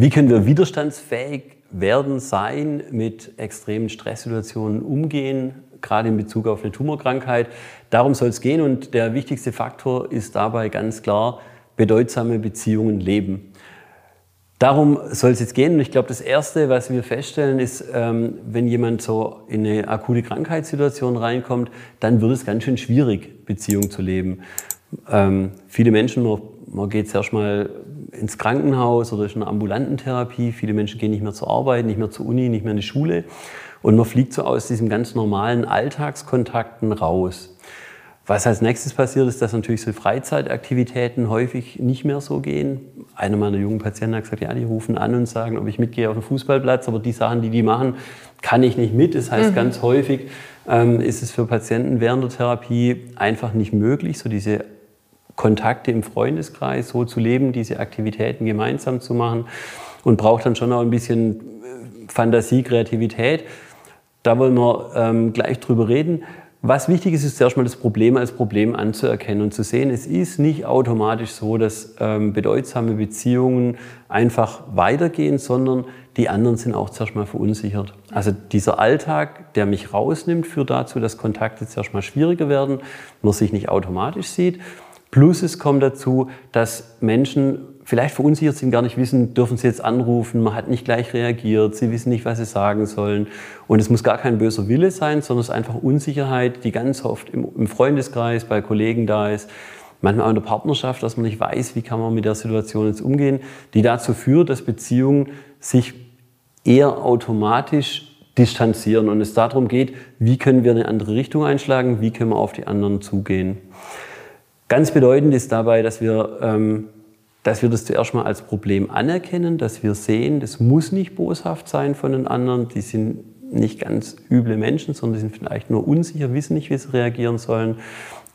Wie können wir widerstandsfähig werden, sein, mit extremen Stresssituationen umgehen, gerade in Bezug auf eine Tumorkrankheit. Darum soll es gehen und der wichtigste Faktor ist dabei ganz klar bedeutsame Beziehungen leben. Darum soll es jetzt gehen. Und ich glaube, das Erste, was wir feststellen, ist, ähm, wenn jemand so in eine akute Krankheitssituation reinkommt, dann wird es ganz schön schwierig, Beziehungen zu leben. Ähm, viele Menschen, man, man geht zuerst mal ins Krankenhaus oder ist in einer ambulanten Therapie. Viele Menschen gehen nicht mehr zur Arbeit, nicht mehr zur Uni, nicht mehr in die Schule. Und man fliegt so aus diesen ganz normalen Alltagskontakten raus. Was als nächstes passiert, ist, dass natürlich so Freizeitaktivitäten häufig nicht mehr so gehen. Einer meiner jungen Patienten hat gesagt, ja, die rufen an und sagen, ob ich mitgehe auf den Fußballplatz, aber die Sachen, die die machen, kann ich nicht mit. Das heißt, mhm. ganz häufig ähm, ist es für Patienten während der Therapie einfach nicht möglich, so diese Kontakte im Freundeskreis so zu leben, diese Aktivitäten gemeinsam zu machen und braucht dann schon auch ein bisschen äh, Fantasie, Kreativität. Da wollen wir ähm, gleich drüber reden. Was wichtig ist, ist zuerst mal das Problem als Problem anzuerkennen und zu sehen, es ist nicht automatisch so, dass ähm, bedeutsame Beziehungen einfach weitergehen, sondern die anderen sind auch zuerst mal verunsichert. Also dieser Alltag, der mich rausnimmt, führt dazu, dass Kontakte zuerst mal schwieriger werden, man sich nicht automatisch sieht. Plus es kommt dazu, dass Menschen vielleicht verunsichert sind, gar nicht wissen, dürfen sie jetzt anrufen, man hat nicht gleich reagiert, sie wissen nicht, was sie sagen sollen. Und es muss gar kein böser Wille sein, sondern es ist einfach Unsicherheit, die ganz oft im, Freundeskreis, bei Kollegen da ist. Manchmal auch in der Partnerschaft, dass man nicht weiß, wie kann man mit der Situation jetzt umgehen, die dazu führt, dass Beziehungen sich eher automatisch distanzieren und es darum geht, wie können wir eine andere Richtung einschlagen, wie können wir auf die anderen zugehen. Ganz bedeutend ist dabei, dass wir ähm, dass wir das zuerst mal als Problem anerkennen, dass wir sehen, das muss nicht boshaft sein von den anderen, die sind nicht ganz üble Menschen, sondern die sind vielleicht nur unsicher, wissen nicht, wie sie reagieren sollen.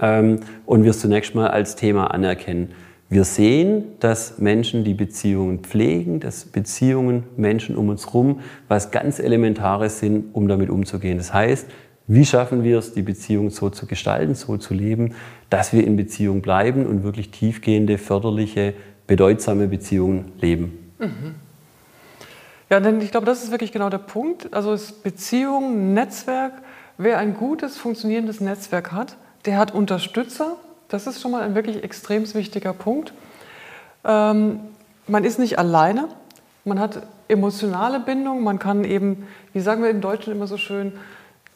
Ähm, und wir es zunächst mal als Thema anerkennen. Wir sehen, dass Menschen die Beziehungen pflegen, dass Beziehungen Menschen um uns herum was ganz Elementares sind, um damit umzugehen. Das heißt, wie schaffen wir es, die Beziehung so zu gestalten, so zu leben, dass wir in Beziehung bleiben und wirklich tiefgehende, förderliche bedeutsame Beziehungen leben. Mhm. Ja, denn ich glaube, das ist wirklich genau der Punkt. Also ist Beziehung, Netzwerk. Wer ein gutes, funktionierendes Netzwerk hat, der hat Unterstützer. Das ist schon mal ein wirklich extrem wichtiger Punkt. Ähm, man ist nicht alleine. Man hat emotionale Bindung. Man kann eben, wie sagen wir im Deutschen immer so schön,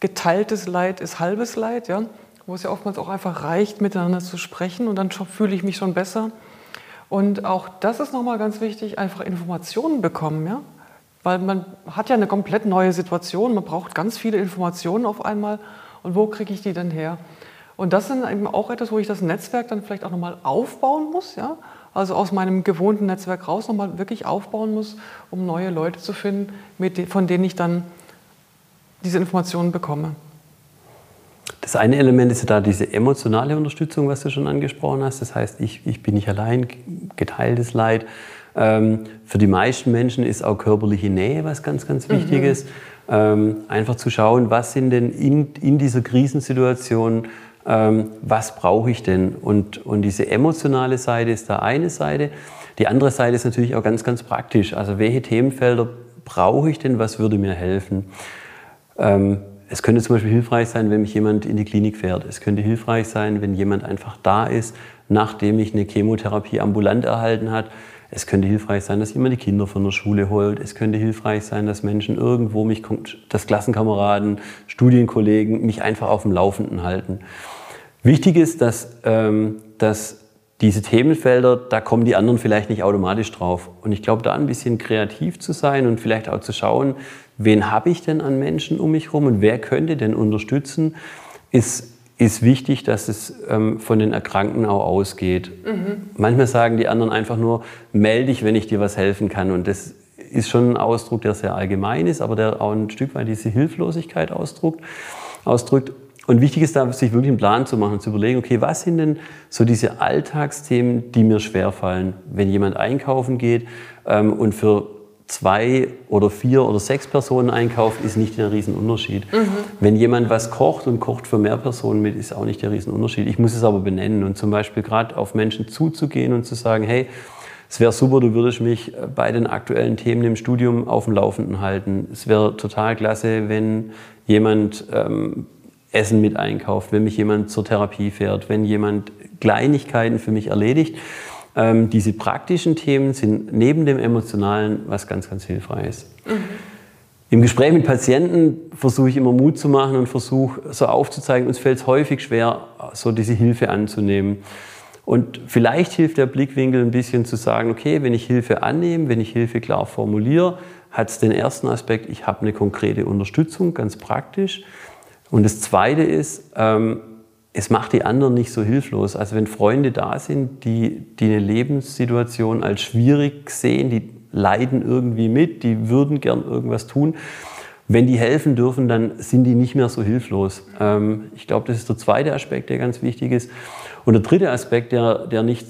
geteiltes Leid ist halbes Leid. Ja? Wo es ja oftmals auch einfach reicht, miteinander zu sprechen und dann fühle ich mich schon besser. Und auch das ist nochmal ganz wichtig, einfach Informationen bekommen, ja. Weil man hat ja eine komplett neue Situation, man braucht ganz viele Informationen auf einmal. Und wo kriege ich die denn her? Und das ist eben auch etwas, wo ich das Netzwerk dann vielleicht auch nochmal aufbauen muss, ja. Also aus meinem gewohnten Netzwerk raus nochmal wirklich aufbauen muss, um neue Leute zu finden, von denen ich dann diese Informationen bekomme. Das eine Element ist ja da diese emotionale Unterstützung, was du schon angesprochen hast. Das heißt, ich, ich bin nicht allein, geteiltes Leid. Ähm, für die meisten Menschen ist auch körperliche Nähe was ganz, ganz Wichtiges. Mhm. Ähm, einfach zu schauen, was sind denn in, in dieser Krisensituation, ähm, was brauche ich denn? Und, und diese emotionale Seite ist da eine Seite. Die andere Seite ist natürlich auch ganz, ganz praktisch. Also welche Themenfelder brauche ich denn, was würde mir helfen? Ähm, es könnte zum Beispiel hilfreich sein, wenn mich jemand in die Klinik fährt. Es könnte hilfreich sein, wenn jemand einfach da ist, nachdem ich eine Chemotherapie ambulant erhalten hat. Es könnte hilfreich sein, dass jemand die Kinder von der Schule holt. Es könnte hilfreich sein, dass Menschen irgendwo mich, dass Klassenkameraden, Studienkollegen mich einfach auf dem Laufenden halten. Wichtig ist, dass, ähm, dass diese Themenfelder, da kommen die anderen vielleicht nicht automatisch drauf. Und ich glaube, da ein bisschen kreativ zu sein und vielleicht auch zu schauen, wen habe ich denn an Menschen um mich herum und wer könnte denn unterstützen, ist, ist wichtig, dass es ähm, von den Erkrankten auch ausgeht. Mhm. Manchmal sagen die anderen einfach nur, melde dich, wenn ich dir was helfen kann. Und das ist schon ein Ausdruck, der sehr allgemein ist, aber der auch ein Stück weit diese Hilflosigkeit ausdrückt. ausdrückt. Und wichtig ist da, sich wirklich einen Plan zu machen, zu überlegen, okay, was sind denn so diese Alltagsthemen, die mir schwerfallen, wenn jemand einkaufen geht ähm, und für zwei oder vier oder sechs Personen einkauft, ist nicht der Riesenunterschied. Mhm. Wenn jemand was kocht und kocht für mehr Personen mit, ist auch nicht der Riesenunterschied. Ich muss es aber benennen und zum Beispiel gerade auf Menschen zuzugehen und zu sagen, hey, es wäre super, du würdest mich bei den aktuellen Themen im Studium auf dem Laufenden halten. Es wäre total klasse, wenn jemand ähm, Essen mit einkauft, wenn mich jemand zur Therapie fährt, wenn jemand Kleinigkeiten für mich erledigt. Ähm, diese praktischen Themen sind neben dem Emotionalen was ganz, ganz Hilfreiches. Mhm. Im Gespräch mit Patienten versuche ich immer Mut zu machen und versuche so aufzuzeigen, uns fällt es häufig schwer, so diese Hilfe anzunehmen. Und vielleicht hilft der Blickwinkel ein bisschen zu sagen, okay, wenn ich Hilfe annehme, wenn ich Hilfe klar formuliere, hat es den ersten Aspekt, ich habe eine konkrete Unterstützung, ganz praktisch. Und das Zweite ist, ähm, es macht die anderen nicht so hilflos. Also wenn Freunde da sind, die, die eine Lebenssituation als schwierig sehen, die leiden irgendwie mit, die würden gern irgendwas tun. Wenn die helfen dürfen, dann sind die nicht mehr so hilflos. Ähm, ich glaube, das ist der zweite Aspekt, der ganz wichtig ist. Und der dritte Aspekt, der, der nicht,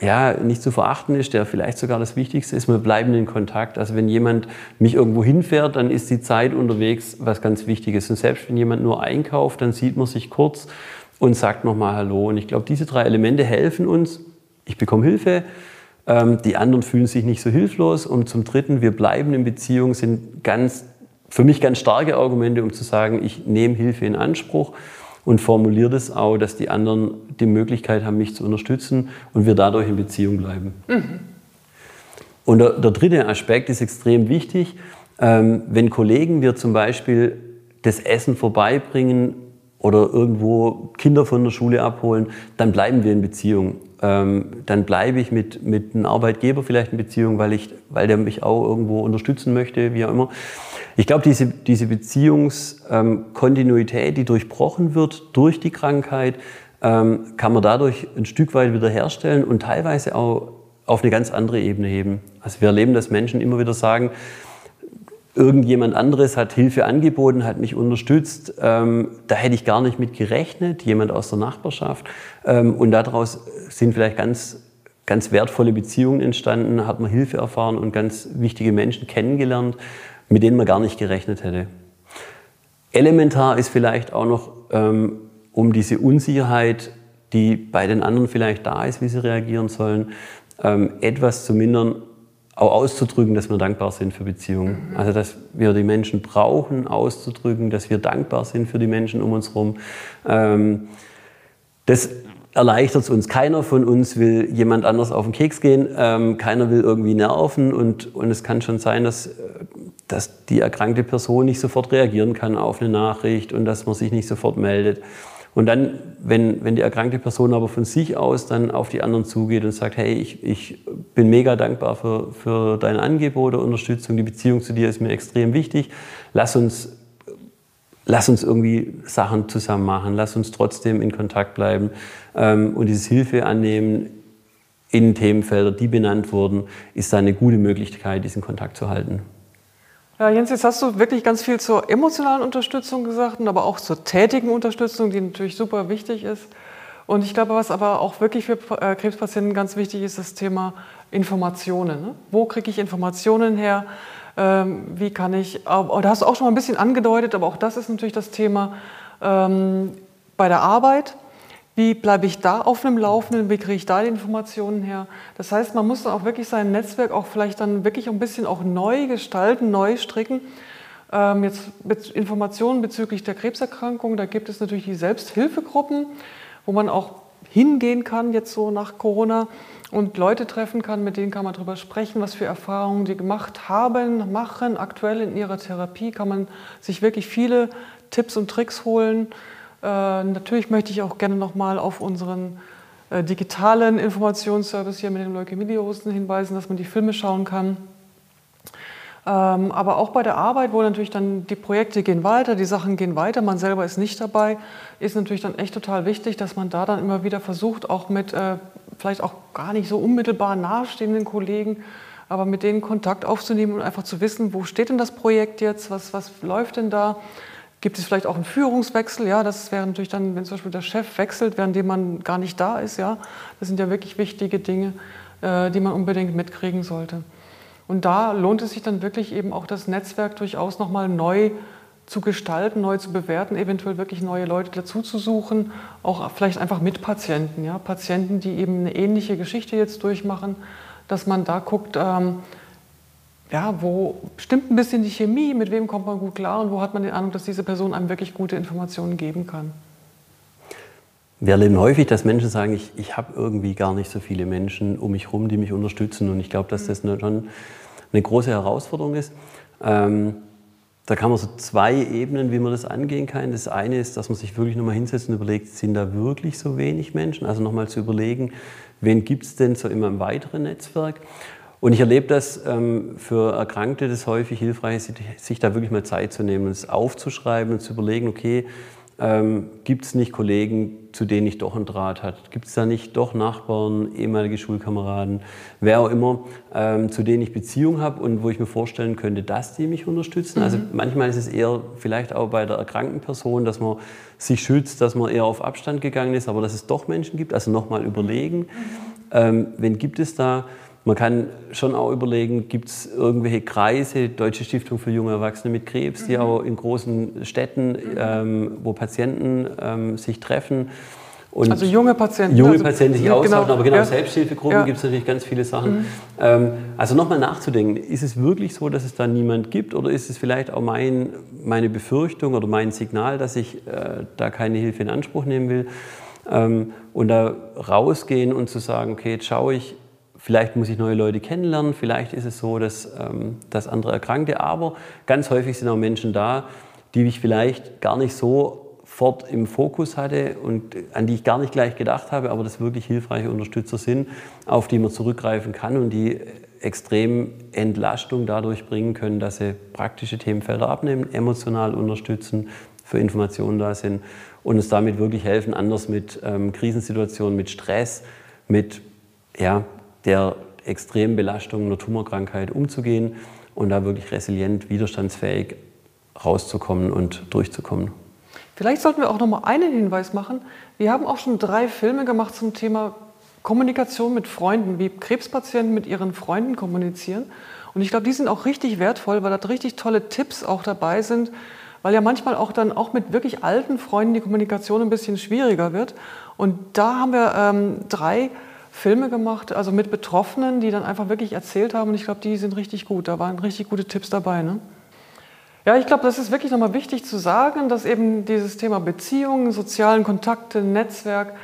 ja, nicht zu verachten ist, der vielleicht sogar das Wichtigste ist, wir bleiben in Kontakt. Also wenn jemand mich irgendwo hinfährt, dann ist die Zeit unterwegs was ganz Wichtiges. Und selbst wenn jemand nur einkauft, dann sieht man sich kurz und sagt nochmal Hallo. Und ich glaube, diese drei Elemente helfen uns. Ich bekomme Hilfe, ähm, die anderen fühlen sich nicht so hilflos. Und zum Dritten, wir bleiben in Beziehung, sind ganz, für mich ganz starke Argumente, um zu sagen, ich nehme Hilfe in Anspruch und formuliere das auch, dass die anderen die Möglichkeit haben, mich zu unterstützen und wir dadurch in Beziehung bleiben. Mhm. Und der, der, dritte Aspekt ist extrem wichtig. Ähm, wenn Kollegen wir zum Beispiel das Essen vorbeibringen oder irgendwo Kinder von der Schule abholen, dann bleiben wir in Beziehung. Ähm, dann bleibe ich mit, mit einem Arbeitgeber vielleicht in Beziehung, weil, ich, weil der mich auch irgendwo unterstützen möchte, wie auch immer. Ich glaube, diese, diese Beziehungskontinuität, die durchbrochen wird durch die Krankheit, ähm, kann man dadurch ein Stück weit wiederherstellen und teilweise auch auf eine ganz andere Ebene heben. Also wir erleben, dass Menschen immer wieder sagen, irgendjemand anderes hat Hilfe angeboten, hat mich unterstützt. Ähm, da hätte ich gar nicht mit gerechnet, jemand aus der Nachbarschaft. Ähm, und daraus sind vielleicht ganz, ganz wertvolle Beziehungen entstanden, hat man Hilfe erfahren und ganz wichtige Menschen kennengelernt mit denen man gar nicht gerechnet hätte. Elementar ist vielleicht auch noch, ähm, um diese Unsicherheit, die bei den anderen vielleicht da ist, wie sie reagieren sollen, ähm, etwas zu mindern, auch auszudrücken, dass wir dankbar sind für Beziehungen. Mhm. Also, dass wir die Menschen brauchen, auszudrücken, dass wir dankbar sind für die Menschen um uns herum. Ähm, das erleichtert es uns. Keiner von uns will jemand anders auf den Keks gehen, ähm, keiner will irgendwie nerven und, und es kann schon sein, dass, dass die erkrankte Person nicht sofort reagieren kann auf eine Nachricht und dass man sich nicht sofort meldet. Und dann, wenn, wenn die erkrankte Person aber von sich aus dann auf die anderen zugeht und sagt, hey, ich, ich bin mega dankbar für, für dein Angebot der Unterstützung, die Beziehung zu dir ist mir extrem wichtig, lass uns lass uns irgendwie Sachen zusammen machen, lass uns trotzdem in Kontakt bleiben ähm, und dieses Hilfe annehmen in Themenfelder, die benannt wurden, ist da eine gute Möglichkeit, diesen Kontakt zu halten. Ja, Jens, jetzt hast du wirklich ganz viel zur emotionalen Unterstützung gesagt, aber auch zur tätigen Unterstützung, die natürlich super wichtig ist. Und ich glaube, was aber auch wirklich für äh, Krebspatienten ganz wichtig ist, das Thema Informationen. Ne? Wo kriege ich Informationen her? Ähm, wie kann ich, oh, da hast du auch schon mal ein bisschen angedeutet, aber auch das ist natürlich das Thema ähm, bei der Arbeit. Wie bleibe ich da auf dem Laufenden? Wie kriege ich da die Informationen her? Das heißt, man muss dann auch wirklich sein Netzwerk auch vielleicht dann wirklich ein bisschen auch neu gestalten, neu stricken. Ähm, jetzt Informationen bezüglich der Krebserkrankung, da gibt es natürlich die Selbsthilfegruppen, wo man auch hingehen kann, jetzt so nach Corona und Leute treffen kann, mit denen kann man darüber sprechen, was für Erfahrungen die gemacht haben, machen. Aktuell in ihrer Therapie kann man sich wirklich viele Tipps und Tricks holen. Äh, natürlich möchte ich auch gerne nochmal auf unseren äh, digitalen Informationsservice hier mit den Leukämie-Diagnosen hinweisen, dass man die Filme schauen kann. Ähm, aber auch bei der Arbeit, wo natürlich dann die Projekte gehen weiter, die Sachen gehen weiter, man selber ist nicht dabei, ist natürlich dann echt total wichtig, dass man da dann immer wieder versucht, auch mit äh, vielleicht auch gar nicht so unmittelbar nahestehenden Kollegen, aber mit denen Kontakt aufzunehmen und einfach zu wissen, wo steht denn das Projekt jetzt, was, was läuft denn da, Gibt es vielleicht auch einen Führungswechsel? Ja, das wäre natürlich dann, wenn zum Beispiel der Chef wechselt, während man gar nicht da ist. Ja, das sind ja wirklich wichtige Dinge, äh, die man unbedingt mitkriegen sollte. Und da lohnt es sich dann wirklich eben auch das Netzwerk durchaus nochmal neu zu gestalten, neu zu bewerten, eventuell wirklich neue Leute dazu zu suchen, auch vielleicht einfach mit Patienten, ja, Patienten, die eben eine ähnliche Geschichte jetzt durchmachen, dass man da guckt, ähm, ja, wo stimmt ein bisschen die Chemie, mit wem kommt man gut klar und wo hat man den Eindruck, dass diese Person einem wirklich gute Informationen geben kann. Wir erleben häufig, dass Menschen sagen, ich, ich habe irgendwie gar nicht so viele Menschen um mich herum, die mich unterstützen. Und ich glaube, dass das schon eine große Herausforderung ist. Ähm, da kann man so zwei Ebenen, wie man das angehen kann. Das eine ist, dass man sich wirklich nochmal hinsetzt und überlegt, sind da wirklich so wenig Menschen? Also nochmal zu überlegen, wen gibt es denn so in meinem weiteren Netzwerk? Und ich erlebe das ähm, für Erkrankte, das häufig hilfreich, sich, sich da wirklich mal Zeit zu nehmen es aufzuschreiben und zu überlegen, okay, ähm, gibt es nicht Kollegen, zu denen ich doch einen Draht habe? Gibt es da nicht doch Nachbarn, ehemalige Schulkameraden, wer auch immer, ähm, zu denen ich Beziehung habe und wo ich mir vorstellen könnte, dass die mich unterstützen? Also mhm. Also manchmal ist es eher vielleicht auch bei der erkrankten Person, dass man sich schützt, dass man eher auf Abstand gegangen ist, aber dass es doch Menschen gibt. Also nochmal überlegen, mhm. ähm, wen gibt es da? Man kann schon auch überlegen, gibt es irgendwelche Kreise, Deutsche Stiftung für junge Erwachsene mit Krebs, die mhm. auch in großen Städten, mhm. ähm, wo Patienten ähm, sich treffen. Und also junge Patienten. Junge also, Patienten sich genau, austauschen, aber genau, ja. Selbsthilfegruppen ja. gibt es natürlich ganz viele Sachen. Mhm. Ähm, also nochmal nachzudenken, ist es wirklich so, dass es da niemand gibt oder ist es vielleicht auch mein, meine Befürchtung oder mein Signal, dass ich äh, da keine Hilfe in Anspruch nehmen will? Ähm, und da rausgehen und zu sagen, okay, jetzt schaue ich, Vielleicht muss ich neue Leute kennenlernen, vielleicht ist es so, dass, ähm, dass andere Erkrankte, aber ganz häufig sind auch Menschen da, die ich vielleicht gar nicht so fort im Fokus hatte und an die ich gar nicht gleich gedacht habe, aber das wirklich hilfreiche Unterstützer sind, auf die man zurückgreifen kann und die extrem Entlastung dadurch bringen können, dass sie praktische Themenfelder abnehmen, emotional unterstützen, für Informationen da sind und uns damit wirklich helfen, anders mit ähm, Krisensituationen, mit Stress, mit ja, der extremen Belastung einer Tumorkrankheit umzugehen und da wirklich resilient, widerstandsfähig rauszukommen und durchzukommen. Vielleicht sollten wir auch noch mal einen Hinweis machen. Wir haben auch schon drei Filme gemacht zum Thema Kommunikation mit Freunden, wie Krebspatienten mit ihren Freunden kommunizieren. Und ich glaube, die sind auch richtig wertvoll, weil da richtig tolle Tipps auch dabei sind, weil ja manchmal auch dann auch mit wirklich alten Freunden die Kommunikation ein bisschen schwieriger wird. Und da haben wir ähm, drei Filme gemacht, also mit Betroffenen, die dann einfach wirklich erzählt haben. Und ich glaube, die sind richtig gut. Da waren richtig gute Tipps dabei. Ne? Ja, ich glaube, das ist wirklich nochmal wichtig zu sagen, dass eben dieses Thema Beziehungen, sozialen Kontakte, Netzwerk,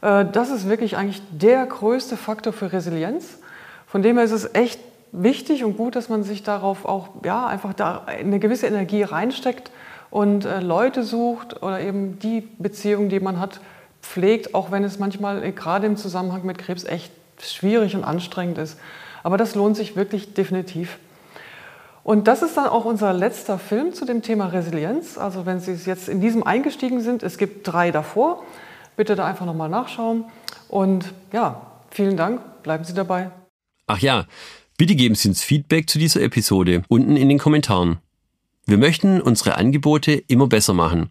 äh, das ist wirklich eigentlich der größte Faktor für Resilienz. Von dem her ist es echt wichtig und gut, dass man sich darauf auch ja, einfach da eine gewisse Energie reinsteckt und äh, Leute sucht oder eben die Beziehungen, die man hat, pflegt, auch wenn es manchmal äh, gerade im Zusammenhang mit Krebs echt schwierig und anstrengend ist. Aber das lohnt sich wirklich definitiv. Und das ist dann auch unser letzter Film zu dem Thema Resilienz. Also wenn Sie jetzt in diesem eingestiegen sind, es gibt drei davor, bitte da einfach nochmal nachschauen. Und ja, vielen Dank, bleiben Sie dabei. Ach ja, bitte geben Sie uns Feedback zu dieser Episode unten in den Kommentaren. Wir möchten unsere Angebote immer besser machen.